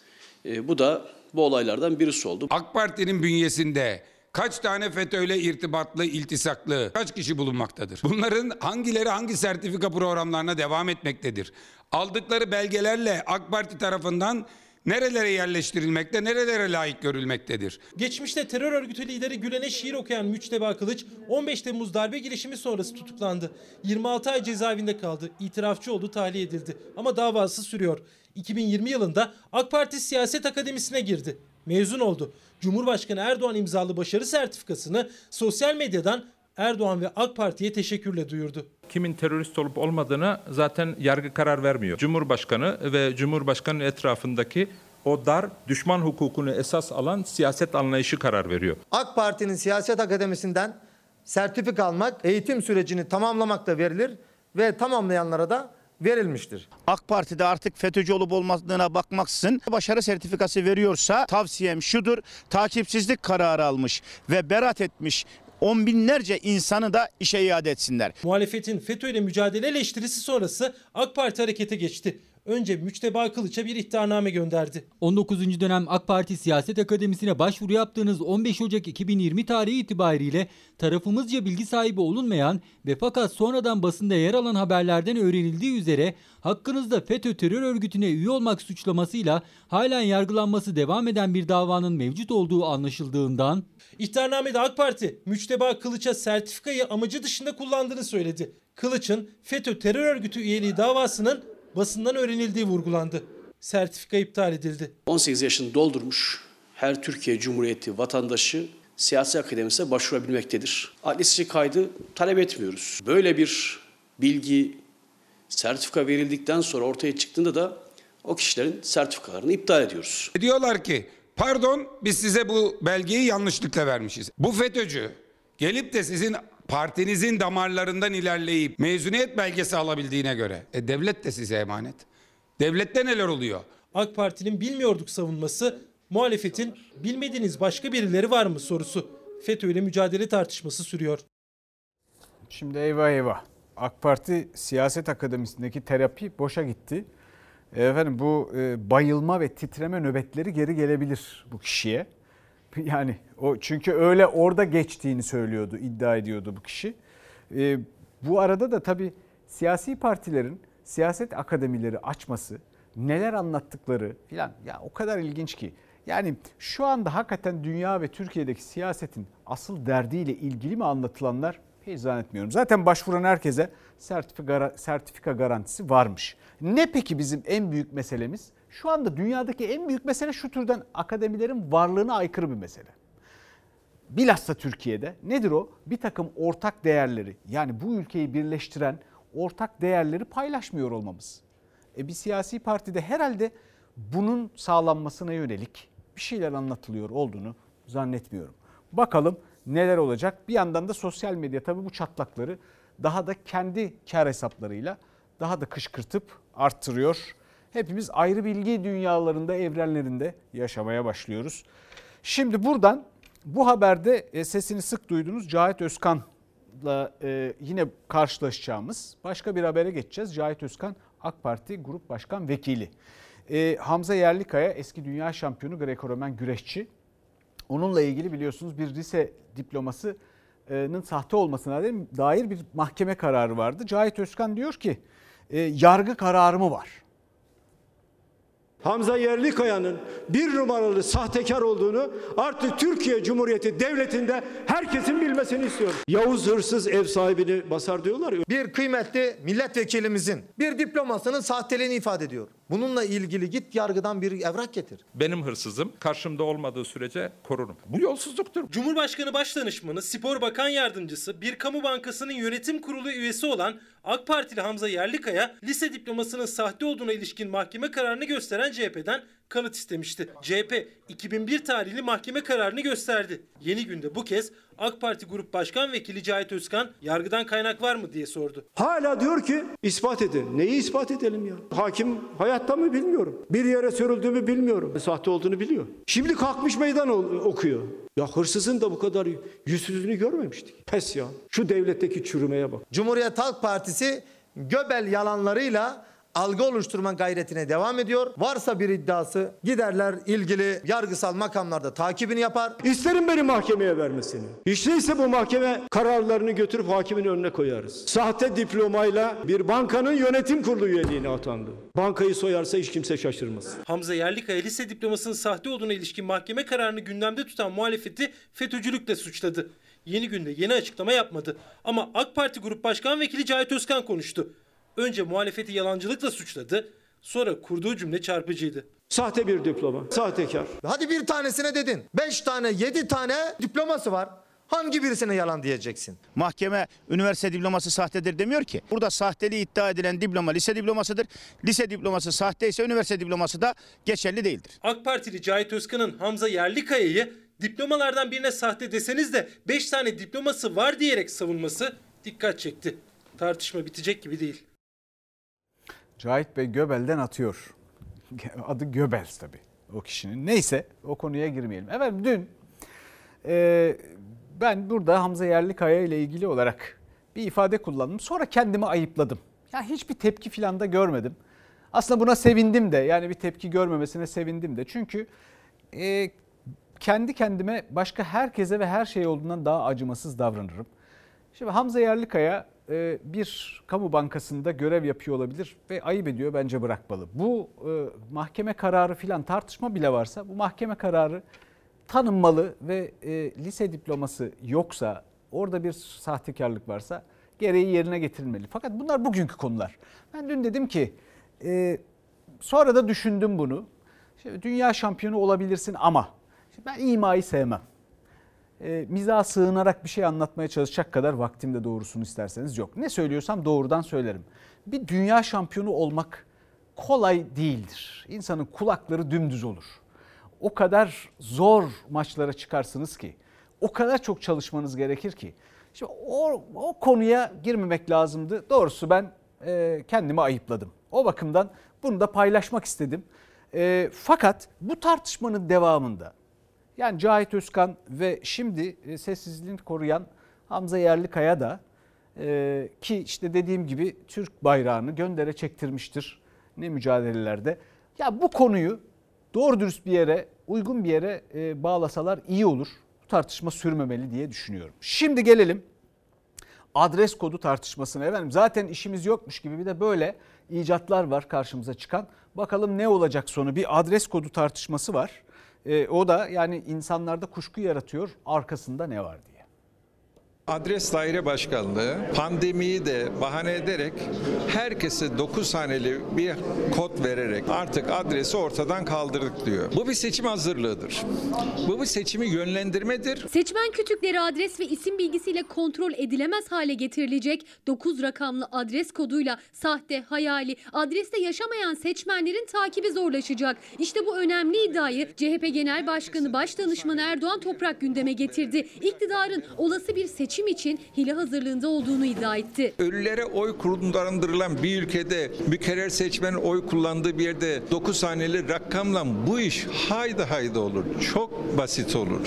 E, bu da bu olaylardan birisi oldu. AK Parti'nin bünyesinde kaç tane FETÖ'yle irtibatlı, iltisaklı, kaç kişi bulunmaktadır? Bunların hangileri hangi sertifika programlarına devam etmektedir? Aldıkları belgelerle AK Parti tarafından nerelere yerleştirilmekte, nerelere layık görülmektedir? Geçmişte terör örgütü lideri Gülen'e şiir okuyan Müçteba Kılıç 15 Temmuz darbe girişimi sonrası tutuklandı. 26 ay cezaevinde kaldı. İtirafçı oldu, tahliye edildi. Ama davası sürüyor. 2020 yılında AK Parti Siyaset Akademisi'ne girdi. Mezun oldu. Cumhurbaşkanı Erdoğan imzalı başarı sertifikasını sosyal medyadan Erdoğan ve AK Parti'ye teşekkürle duyurdu. Kimin terörist olup olmadığına zaten yargı karar vermiyor. Cumhurbaşkanı ve Cumhurbaşkanı etrafındaki o dar düşman hukukunu esas alan siyaset anlayışı karar veriyor. AK Parti'nin siyaset akademisinden sertifika almak eğitim sürecini tamamlamakta verilir ve tamamlayanlara da verilmiştir. AK Parti'de artık FETÖ'cü olup olmadığına bakmaksızın başarı sertifikası veriyorsa tavsiyem şudur. Takipsizlik kararı almış ve berat etmiş on binlerce insanı da işe iade etsinler. Muhalefetin FETÖ ile mücadele eleştirisi sonrası AK Parti harekete geçti. Önce Müçteba Kılıç'a bir ihtarname gönderdi. 19. dönem AK Parti Siyaset Akademisi'ne başvuru yaptığınız 15 Ocak 2020 tarihi itibariyle tarafımızca bilgi sahibi olunmayan ve fakat sonradan basında yer alan haberlerden öğrenildiği üzere hakkınızda FETÖ terör örgütüne üye olmak suçlamasıyla halen yargılanması devam eden bir davanın mevcut olduğu anlaşıldığından İhtarnamede AK Parti Müçteba Kılıç'a sertifikayı amacı dışında kullandığını söyledi. Kılıç'ın FETÖ terör örgütü üyeliği davasının basından öğrenildiği vurgulandı. Sertifika iptal edildi. 18 yaşını doldurmuş her Türkiye Cumhuriyeti vatandaşı siyasi akademisine başvurabilmektedir. Adli kaydı talep etmiyoruz. Böyle bir bilgi sertifika verildikten sonra ortaya çıktığında da o kişilerin sertifikalarını iptal ediyoruz. Diyorlar ki pardon biz size bu belgeyi yanlışlıkla vermişiz. Bu FETÖ'cü gelip de sizin partinizin damarlarından ilerleyip mezuniyet belgesi alabildiğine göre e, devlet de size emanet. Devlette neler oluyor? AK Parti'nin bilmiyorduk savunması, muhalefetin bilmediğiniz başka birileri var mı sorusu. FETÖ ile mücadele tartışması sürüyor. Şimdi eyvah eyvah. AK Parti Siyaset Akademisi'ndeki terapi boşa gitti. Efendim bu e, bayılma ve titreme nöbetleri geri gelebilir bu kişiye. Yani o çünkü öyle orada geçtiğini söylüyordu, iddia ediyordu bu kişi. E, bu arada da tabii siyasi partilerin siyaset akademileri açması, neler anlattıkları filan ya o kadar ilginç ki. Yani şu anda hakikaten dünya ve Türkiye'deki siyasetin asıl derdiyle ilgili mi anlatılanlar hiç zannetmiyorum. Zaten başvuran herkese sertifika, sertifika garantisi varmış. Ne peki bizim en büyük meselemiz? Şu anda dünyadaki en büyük mesele şu türden akademilerin varlığına aykırı bir mesele. Bilhassa Türkiye'de nedir o? Bir takım ortak değerleri yani bu ülkeyi birleştiren ortak değerleri paylaşmıyor olmamız. E bir siyasi partide herhalde bunun sağlanmasına yönelik bir şeyler anlatılıyor olduğunu zannetmiyorum. Bakalım neler olacak? Bir yandan da sosyal medya tabii bu çatlakları daha da kendi kar hesaplarıyla daha da kışkırtıp arttırıyor. Hepimiz ayrı bilgi dünyalarında, evrenlerinde yaşamaya başlıyoruz. Şimdi buradan bu haberde e, sesini sık duyduğunuz Cahit Özkan'la e, yine karşılaşacağımız başka bir habere geçeceğiz. Cahit Özkan AK Parti Grup Başkan Vekili. E, Hamza Yerlikaya eski dünya şampiyonu Greco-Romen güreşçi. Onunla ilgili biliyorsunuz bir lise diplomasının sahte olmasına dair bir mahkeme kararı vardı. Cahit Özkan diyor ki yargı kararı mı var? Hamza Yerlikaya'nın bir numaralı sahtekar olduğunu artık Türkiye Cumhuriyeti Devleti'nde herkesin bilmesini istiyorum. Yavuz hırsız ev sahibini basar diyorlar ya. Bir kıymetli milletvekilimizin bir diplomasının sahteliğini ifade ediyor. Bununla ilgili git yargıdan bir evrak getir. Benim hırsızım karşımda olmadığı sürece korurum. Bu yolsuzluktur. Cumhurbaşkanı Başdanışmanı, Spor Bakan Yardımcısı, bir kamu bankasının yönetim kurulu üyesi olan AK Partili Hamza Yerlikaya, lise diplomasının sahte olduğuna ilişkin mahkeme kararını gösteren CHP'den kanıt istemişti. CHP 2001 tarihli mahkeme kararını gösterdi. Yeni günde bu kez AK Parti Grup Başkan Vekili Cahit Özkan yargıdan kaynak var mı diye sordu. Hala diyor ki ispat edin. Neyi ispat edelim ya? Hakim hayatta mı bilmiyorum. Bir yere sürüldüğümü bilmiyorum. Sahte olduğunu biliyor. Şimdi kalkmış meydan okuyor. Ya hırsızın da bu kadar yüzsüzlüğünü görmemiştik. Pes ya. Şu devletteki çürümeye bak. Cumhuriyet Halk Partisi Göbel yalanlarıyla algı oluşturma gayretine devam ediyor. Varsa bir iddiası giderler ilgili yargısal makamlarda takibini yapar. İsterim beni mahkemeye vermesini. Değilse bu mahkeme kararlarını götürüp hakimin önüne koyarız. Sahte diplomayla bir bankanın yönetim kurulu üyeliğine atandı. Bankayı soyarsa hiç kimse şaşırmaz. Hamza Yerlikaya lise diplomasının sahte olduğuna ilişkin mahkeme kararını gündemde tutan muhalefeti FETÖ'cülükle suçladı. Yeni günde yeni açıklama yapmadı. Ama AK Parti Grup Başkan Vekili Cahit Özkan konuştu. Önce muhalefeti yalancılıkla suçladı. Sonra kurduğu cümle çarpıcıydı. Sahte bir diploma, sahtekar. Hadi bir tanesine dedin. Beş tane, yedi tane diploması var. Hangi birisine yalan diyeceksin? Mahkeme üniversite diploması sahtedir demiyor ki. Burada sahteliği iddia edilen diploma lise diplomasıdır. Lise diploması sahte ise üniversite diploması da geçerli değildir. AK Partili Cahit Özkan'ın Hamza Yerlikaya'yı diplomalardan birine sahte deseniz de 5 tane diploması var diyerek savunması dikkat çekti. Tartışma bitecek gibi değil. Cahit Bey Göbel'den atıyor. Adı Göbels tabii o kişinin. Neyse o konuya girmeyelim. Efendim dün e, ben burada Hamza Yerlikaya ile ilgili olarak bir ifade kullandım. Sonra kendimi ayıpladım. Ya hiçbir tepki falan da görmedim. Aslında buna sevindim de yani bir tepki görmemesine sevindim de. Çünkü e, kendi kendime başka herkese ve her şey olduğundan daha acımasız davranırım. Şimdi Hamza Yerlikaya bir kamu bankasında görev yapıyor olabilir ve ayıp ediyor bence bırakmalı. Bu e, mahkeme kararı filan tartışma bile varsa bu mahkeme kararı tanınmalı ve e, lise diploması yoksa orada bir sahtekarlık varsa gereği yerine getirilmeli. Fakat bunlar bugünkü konular. Ben dün dedim ki sonra da düşündüm bunu. Şimdi dünya şampiyonu olabilirsin ama ben imayı sevmem e, miza sığınarak bir şey anlatmaya çalışacak kadar vaktim de doğrusunu isterseniz yok. Ne söylüyorsam doğrudan söylerim. Bir dünya şampiyonu olmak kolay değildir. İnsanın kulakları dümdüz olur. O kadar zor maçlara çıkarsınız ki, o kadar çok çalışmanız gerekir ki. Şimdi o, o konuya girmemek lazımdı. Doğrusu ben e, kendimi ayıpladım. O bakımdan bunu da paylaşmak istedim. E, fakat bu tartışmanın devamında yani Cahit Özkan ve şimdi e, sessizliğini koruyan Hamza Yerlikaya da e, ki işte dediğim gibi Türk bayrağını göndere çektirmiştir ne mücadelelerde. Ya bu konuyu doğru dürüst bir yere, uygun bir yere e, bağlasalar iyi olur. Bu tartışma sürmemeli diye düşünüyorum. Şimdi gelelim adres kodu tartışmasına efendim. Zaten işimiz yokmuş gibi bir de böyle icatlar var karşımıza çıkan. Bakalım ne olacak sonu? Bir adres kodu tartışması var. E, o da yani insanlarda kuşku yaratıyor. Arkasında ne var diye. Adres Daire Başkanlığı pandemiyi de bahane ederek herkese 9 haneli bir kod vererek artık adresi ortadan kaldırdık diyor. Bu bir seçim hazırlığıdır. Bu bir seçimi yönlendirmedir. Seçmen kütükleri adres ve isim bilgisiyle kontrol edilemez hale getirilecek 9 rakamlı adres koduyla sahte, hayali, adreste yaşamayan seçmenlerin takibi zorlaşacak. İşte bu önemli iddiayı CHP Genel Başkanı Başdanışmanı Erdoğan Toprak gündeme getirdi. İktidarın olası bir seçim için hile hazırlığında olduğunu iddia etti. Ölülere oy kullandırılan bir ülkede mükerrer seçmen oy kullandığı bir yerde 9 haneli rakamla bu iş haydi haydi olur. Çok basit olur.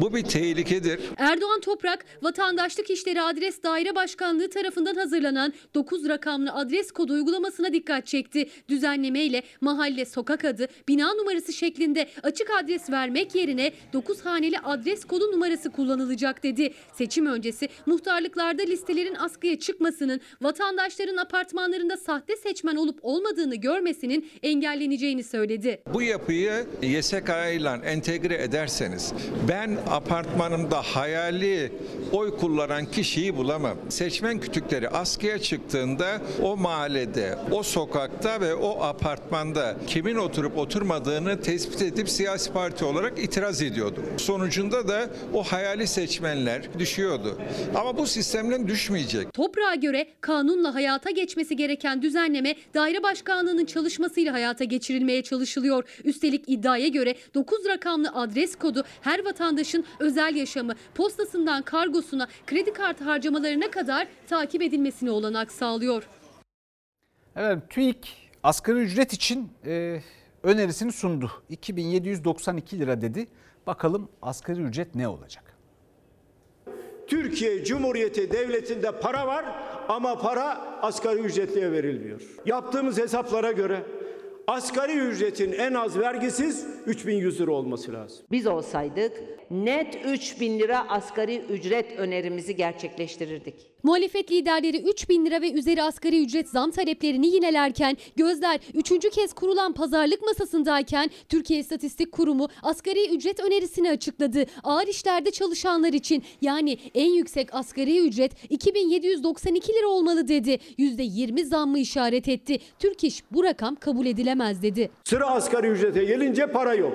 Bu bir tehlikedir. Erdoğan Toprak, Vatandaşlık İşleri Adres Daire Başkanlığı tarafından hazırlanan 9 rakamlı adres kodu uygulamasına dikkat çekti. Düzenleme ile mahalle, sokak adı, bina numarası şeklinde açık adres vermek yerine 9 haneli adres kodu numarası kullanılacak dedi. Seçim öncesi muhtarlıklarda listelerin askıya çıkmasının, vatandaşların apartmanlarında sahte seçmen olup olmadığını görmesinin engelleneceğini söyledi. Bu yapıyı YSK ile entegre ederseniz ben apartmanımda hayali oy kullanan kişiyi bulamam. Seçmen kütükleri askıya çıktığında o mahallede, o sokakta ve o apartmanda kimin oturup oturmadığını tespit edip siyasi parti olarak itiraz ediyordu. Sonucunda da o hayali seçmenler düşüyordu. Ama bu sistemden düşmeyecek. Toprağa göre kanunla hayata geçmesi gereken düzenleme daire başkanlığının çalışmasıyla hayata geçirilmeye çalışılıyor. Üstelik iddiaya göre 9 rakamlı adres kodu her vatandaşın özel yaşamı, postasından kargosuna, kredi kartı harcamalarına kadar takip edilmesine olanak sağlıyor. Evet TÜİK asgari ücret için e, önerisini sundu. 2792 lira dedi. Bakalım asgari ücret ne olacak? Türkiye Cumhuriyeti Devleti'nde para var ama para asgari ücretliye verilmiyor. Yaptığımız hesaplara göre asgari ücretin en az vergisiz 3100 lira olması lazım. Biz olsaydık net 3000 lira asgari ücret önerimizi gerçekleştirirdik. Muhalefet liderleri 3 bin lira ve üzeri asgari ücret zam taleplerini yinelerken gözler 3. kez kurulan pazarlık masasındayken Türkiye İstatistik Kurumu asgari ücret önerisini açıkladı. Ağır işlerde çalışanlar için yani en yüksek asgari ücret 2792 lira olmalı dedi. %20 zammı işaret etti. Türk İş bu rakam kabul edilemez dedi. Sıra asgari ücrete gelince para yok.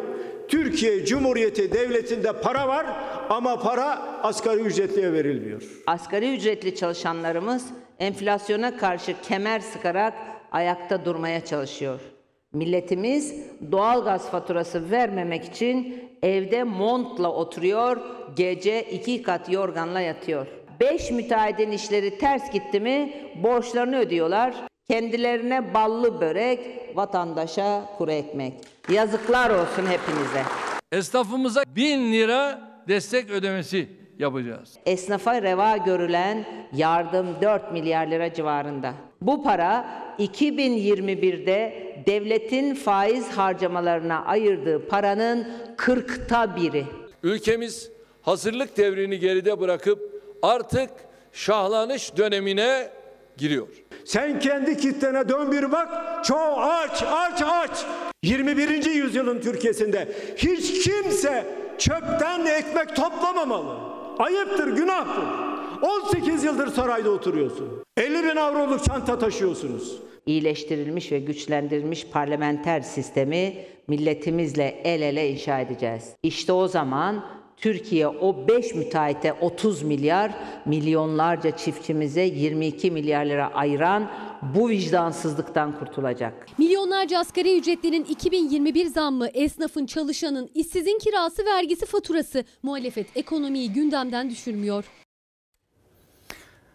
Türkiye Cumhuriyeti Devleti'nde para var ama para asgari ücretliye verilmiyor. Asgari ücretli çalışanlarımız enflasyona karşı kemer sıkarak ayakta durmaya çalışıyor. Milletimiz doğal gaz faturası vermemek için evde montla oturuyor, gece iki kat yorganla yatıyor. Beş müteahhidin işleri ters gitti mi borçlarını ödüyorlar. Kendilerine ballı börek, vatandaşa kuru ekmek. Yazıklar olsun hepinize. Esnafımıza bin lira destek ödemesi yapacağız. Esnafa reva görülen yardım 4 milyar lira civarında. Bu para 2021'de devletin faiz harcamalarına ayırdığı paranın 40'ta biri. Ülkemiz hazırlık devrini geride bırakıp artık şahlanış dönemine giriyor. Sen kendi kitlene dön bir bak. Çoğu aç, aç, aç. 21. yüzyılın Türkiye'sinde hiç kimse çöpten ekmek toplamamalı. Ayıptır, günahtır. 18 yıldır sarayda oturuyorsun. 50 bin avroluk çanta taşıyorsunuz. İyileştirilmiş ve güçlendirilmiş parlamenter sistemi milletimizle el ele inşa edeceğiz. İşte o zaman Türkiye o 5 müteahhite 30 milyar, milyonlarca çiftçimize 22 milyar lira ayıran bu vicdansızlıktan kurtulacak. Milyonlarca asgari ücretlinin 2021 zammı, esnafın, çalışanın, işsizin kirası, vergisi, faturası muhalefet ekonomiyi gündemden düşürmüyor.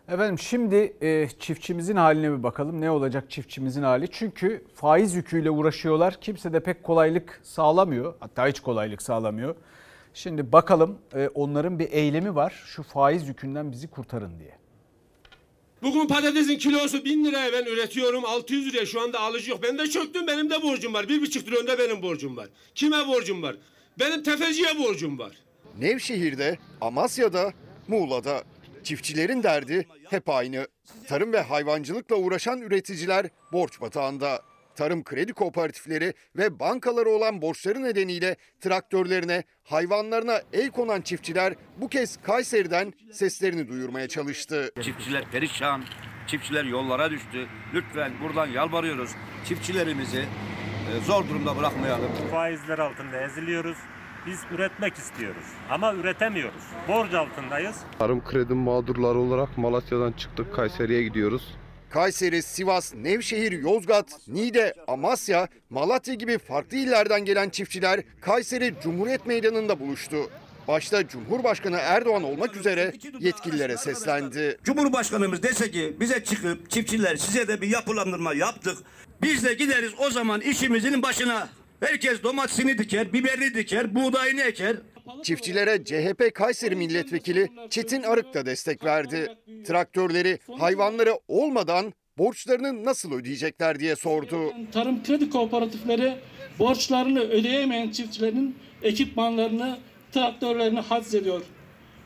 Efendim şimdi e, çiftçimizin haline bir bakalım. Ne olacak çiftçimizin hali? Çünkü faiz yüküyle uğraşıyorlar. Kimse de pek kolaylık sağlamıyor. Hatta hiç kolaylık sağlamıyor. Şimdi bakalım e, onların bir eylemi var. Şu faiz yükünden bizi kurtarın diye. Bugün patatesin kilosu 1000 liraya ben üretiyorum 600 liraya şu anda alıcı yok. Ben de çöktüm benim de borcum var. Bir buçuk trilyon da benim borcum var. Kime borcum var? Benim tefeciye borcum var. Nevşehir'de, Amasya'da, Muğla'da çiftçilerin derdi hep aynı. Tarım ve hayvancılıkla uğraşan üreticiler borç batağında. Tarım kredi kooperatifleri ve bankaları olan borçları nedeniyle traktörlerine, hayvanlarına el konan çiftçiler bu kez Kayseri'den seslerini duyurmaya çalıştı. Çiftçiler perişan, çiftçiler yollara düştü. Lütfen buradan yalvarıyoruz. Çiftçilerimizi e, zor durumda bırakmayalım. Faizler altında eziliyoruz. Biz üretmek istiyoruz ama üretemiyoruz. Borç altındayız. Tarım kredi mağdurları olarak Malatya'dan çıktık Kayseri'ye gidiyoruz. Kayseri, Sivas, Nevşehir, Yozgat, Niğde, Amasya, Malatya gibi farklı illerden gelen çiftçiler Kayseri Cumhuriyet Meydanı'nda buluştu. Başta Cumhurbaşkanı Erdoğan olmak üzere yetkililere seslendi. Cumhurbaşkanımız dese ki bize çıkıp çiftçiler size de bir yapılandırma yaptık. Biz de gideriz o zaman işimizin başına. Herkes domatesini diker, biberini diker, buğdayını eker. Çiftçilere CHP Kayseri Milletvekili Çetin Arık da destek verdi. Traktörleri, hayvanları olmadan borçlarını nasıl ödeyecekler diye sordu. Tarım kredi kooperatifleri borçlarını ödeyemeyen çiftçilerin ekipmanlarını, traktörlerini haczediyor.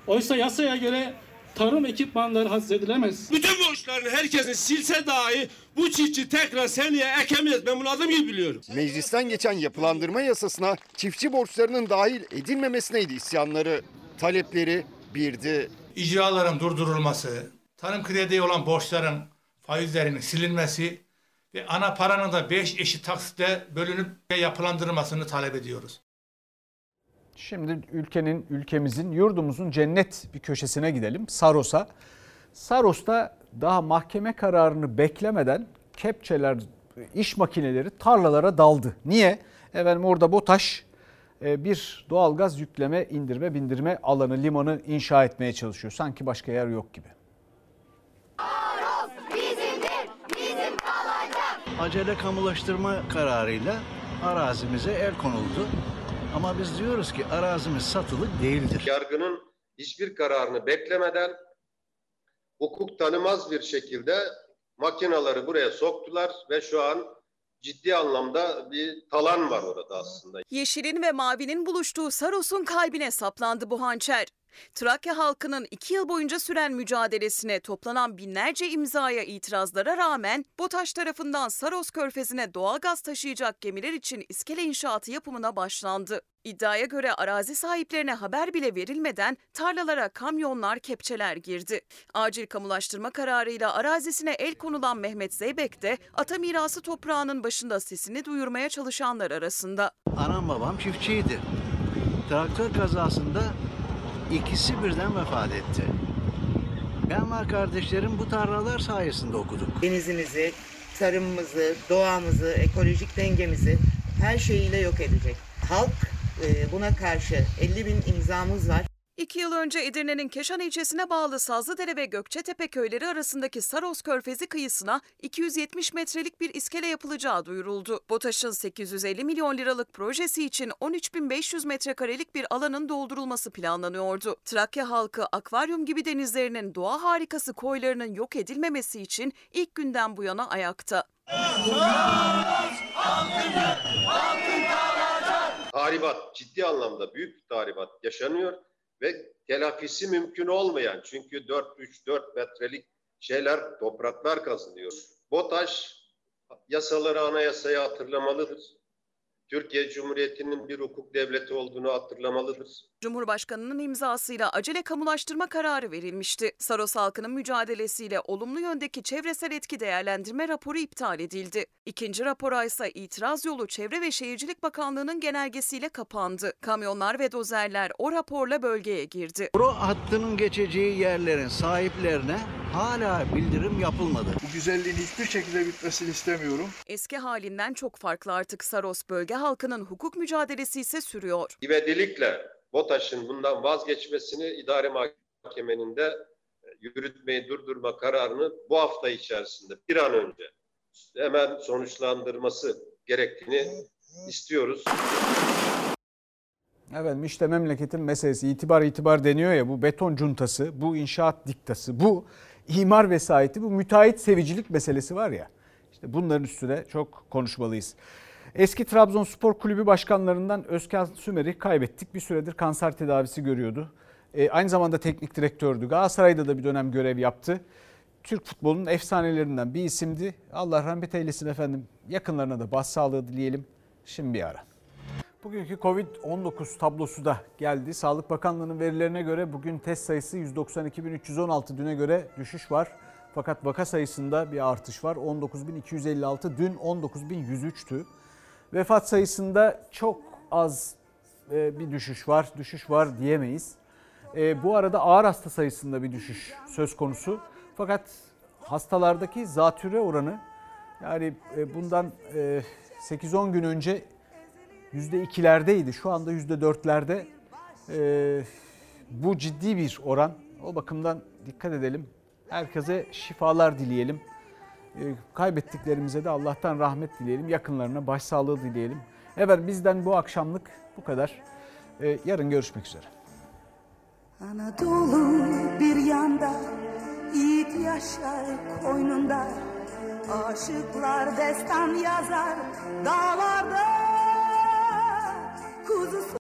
Oysa yasaya göre tarım ekipmanları haczedilemez. Bütün borçlarını herkesin silse dahi bu çiftçi tekrar seneye ekemez. Ben bunu adım gibi biliyorum. Meclisten geçen yapılandırma yasasına çiftçi borçlarının dahil edilmemesine isyanları. Talepleri birdi. icraların durdurulması, tarım krediye olan borçların faizlerinin silinmesi ve ana paranın da 5 eşit taksitle bölünüp yapılandırılmasını talep ediyoruz. Şimdi ülkenin, ülkemizin, yurdumuzun cennet bir köşesine gidelim. Saros'a. Saros'ta daha mahkeme kararını beklemeden kepçeler, iş makineleri tarlalara daldı. Niye? Efendim orada BOTAŞ e, bir doğalgaz yükleme, indirme, bindirme alanı, limanı inşa etmeye çalışıyor. Sanki başka yer yok gibi. Acele kamulaştırma kararıyla arazimize el konuldu. Ama biz diyoruz ki arazimiz satılık değildir. Yargının hiçbir kararını beklemeden hukuk tanımaz bir şekilde makinaları buraya soktular ve şu an ciddi anlamda bir talan var orada aslında. Yeşilin ve mavinin buluştuğu Saros'un kalbine saplandı bu hançer. Trakya halkının iki yıl boyunca süren mücadelesine toplanan binlerce imzaya itirazlara rağmen BOTAŞ tarafından Saros Körfezi'ne doğalgaz taşıyacak gemiler için iskele inşaatı yapımına başlandı. İddiaya göre arazi sahiplerine haber bile verilmeden tarlalara kamyonlar, kepçeler girdi. Acil kamulaştırma kararıyla arazisine el konulan Mehmet Zeybek de ata mirası toprağının başında sesini duyurmaya çalışanlar arasında. Anam babam çiftçiydi. Traktör kazasında ikisi birden vefat etti. Ben ve kardeşlerim bu tarlalar sayesinde okuduk. Denizimizi, tarımımızı, doğamızı, ekolojik dengemizi her şeyiyle yok edecek. Halk e, buna karşı 50 bin imzamız var. İki yıl önce Edirne'nin Keşan ilçesine bağlı Sazlıdere ve Gökçetepe köyleri arasındaki Saros Körfezi kıyısına 270 metrelik bir iskele yapılacağı duyuruldu. BOTAŞ'ın 850 milyon liralık projesi için 13.500 metrekarelik bir alanın doldurulması planlanıyordu. Trakya halkı akvaryum gibi denizlerinin doğa harikası koylarının yok edilmemesi için ilk günden bu yana ayakta. Tahribat, ciddi anlamda büyük bir tahribat yaşanıyor ve telafisi mümkün olmayan çünkü 4-3-4 metrelik şeyler, topraklar kazınıyor. BOTAŞ yasaları anayasaya hatırlamalıdır. Türkiye Cumhuriyeti'nin bir hukuk devleti olduğunu hatırlamalıdır. Cumhurbaşkanının imzasıyla acele kamulaştırma kararı verilmişti. Saros halkının mücadelesiyle olumlu yöndeki çevresel etki değerlendirme raporu iptal edildi. İkinci rapora ise itiraz yolu Çevre ve Şehircilik Bakanlığı'nın genelgesiyle kapandı. Kamyonlar ve dozerler o raporla bölgeye girdi. Boru hattının geçeceği yerlerin sahiplerine hala bildirim yapılmadı. Bu güzelliğin hiçbir şekilde bitmesini istemiyorum. Eski halinden çok farklı artık Saros bölge halkının hukuk mücadelesi ise sürüyor. İvedilikle BOTAŞ'ın bundan vazgeçmesini idare mahkemenin de yürütmeyi durdurma kararını bu hafta içerisinde bir an önce hemen sonuçlandırması gerektiğini istiyoruz. Efendim işte memleketin meselesi itibar itibar deniyor ya bu beton cuntası, bu inşaat diktası, bu imar vesayeti, bu müteahhit sevicilik meselesi var ya. İşte bunların üstüne çok konuşmalıyız. Eski Trabzonspor Kulübü başkanlarından Özkan Sümer'i kaybettik. Bir süredir kanser tedavisi görüyordu. E, aynı zamanda teknik direktördü. Galatasaray'da da bir dönem görev yaptı. Türk futbolunun efsanelerinden bir isimdi. Allah rahmet eylesin efendim. Yakınlarına da başsağlığı dileyelim. Şimdi bir ara. Bugünkü Covid-19 tablosu da geldi. Sağlık Bakanlığı'nın verilerine göre bugün test sayısı 192.316 düne göre düşüş var. Fakat vaka sayısında bir artış var. 19.256 dün 19.103'tü. Vefat sayısında çok az e, bir düşüş var. Düşüş var diyemeyiz. E, bu arada ağır hasta sayısında bir düşüş söz konusu. Fakat hastalardaki zatüre oranı yani e, bundan 8-10 gün önce %2'lerdeydi. Şu anda %4'lerde. Bu ciddi bir oran. O bakımdan dikkat edelim. Herkese şifalar dileyelim. Kaybettiklerimize de Allah'tan rahmet dileyelim. Yakınlarına başsağlığı dileyelim. Evet bizden bu akşamlık bu kadar. Yarın görüşmek üzere. Anadolu bir yanda, yiğit yaşar koynunda. Aşıklar destan yazar dağlarda. Kuzusu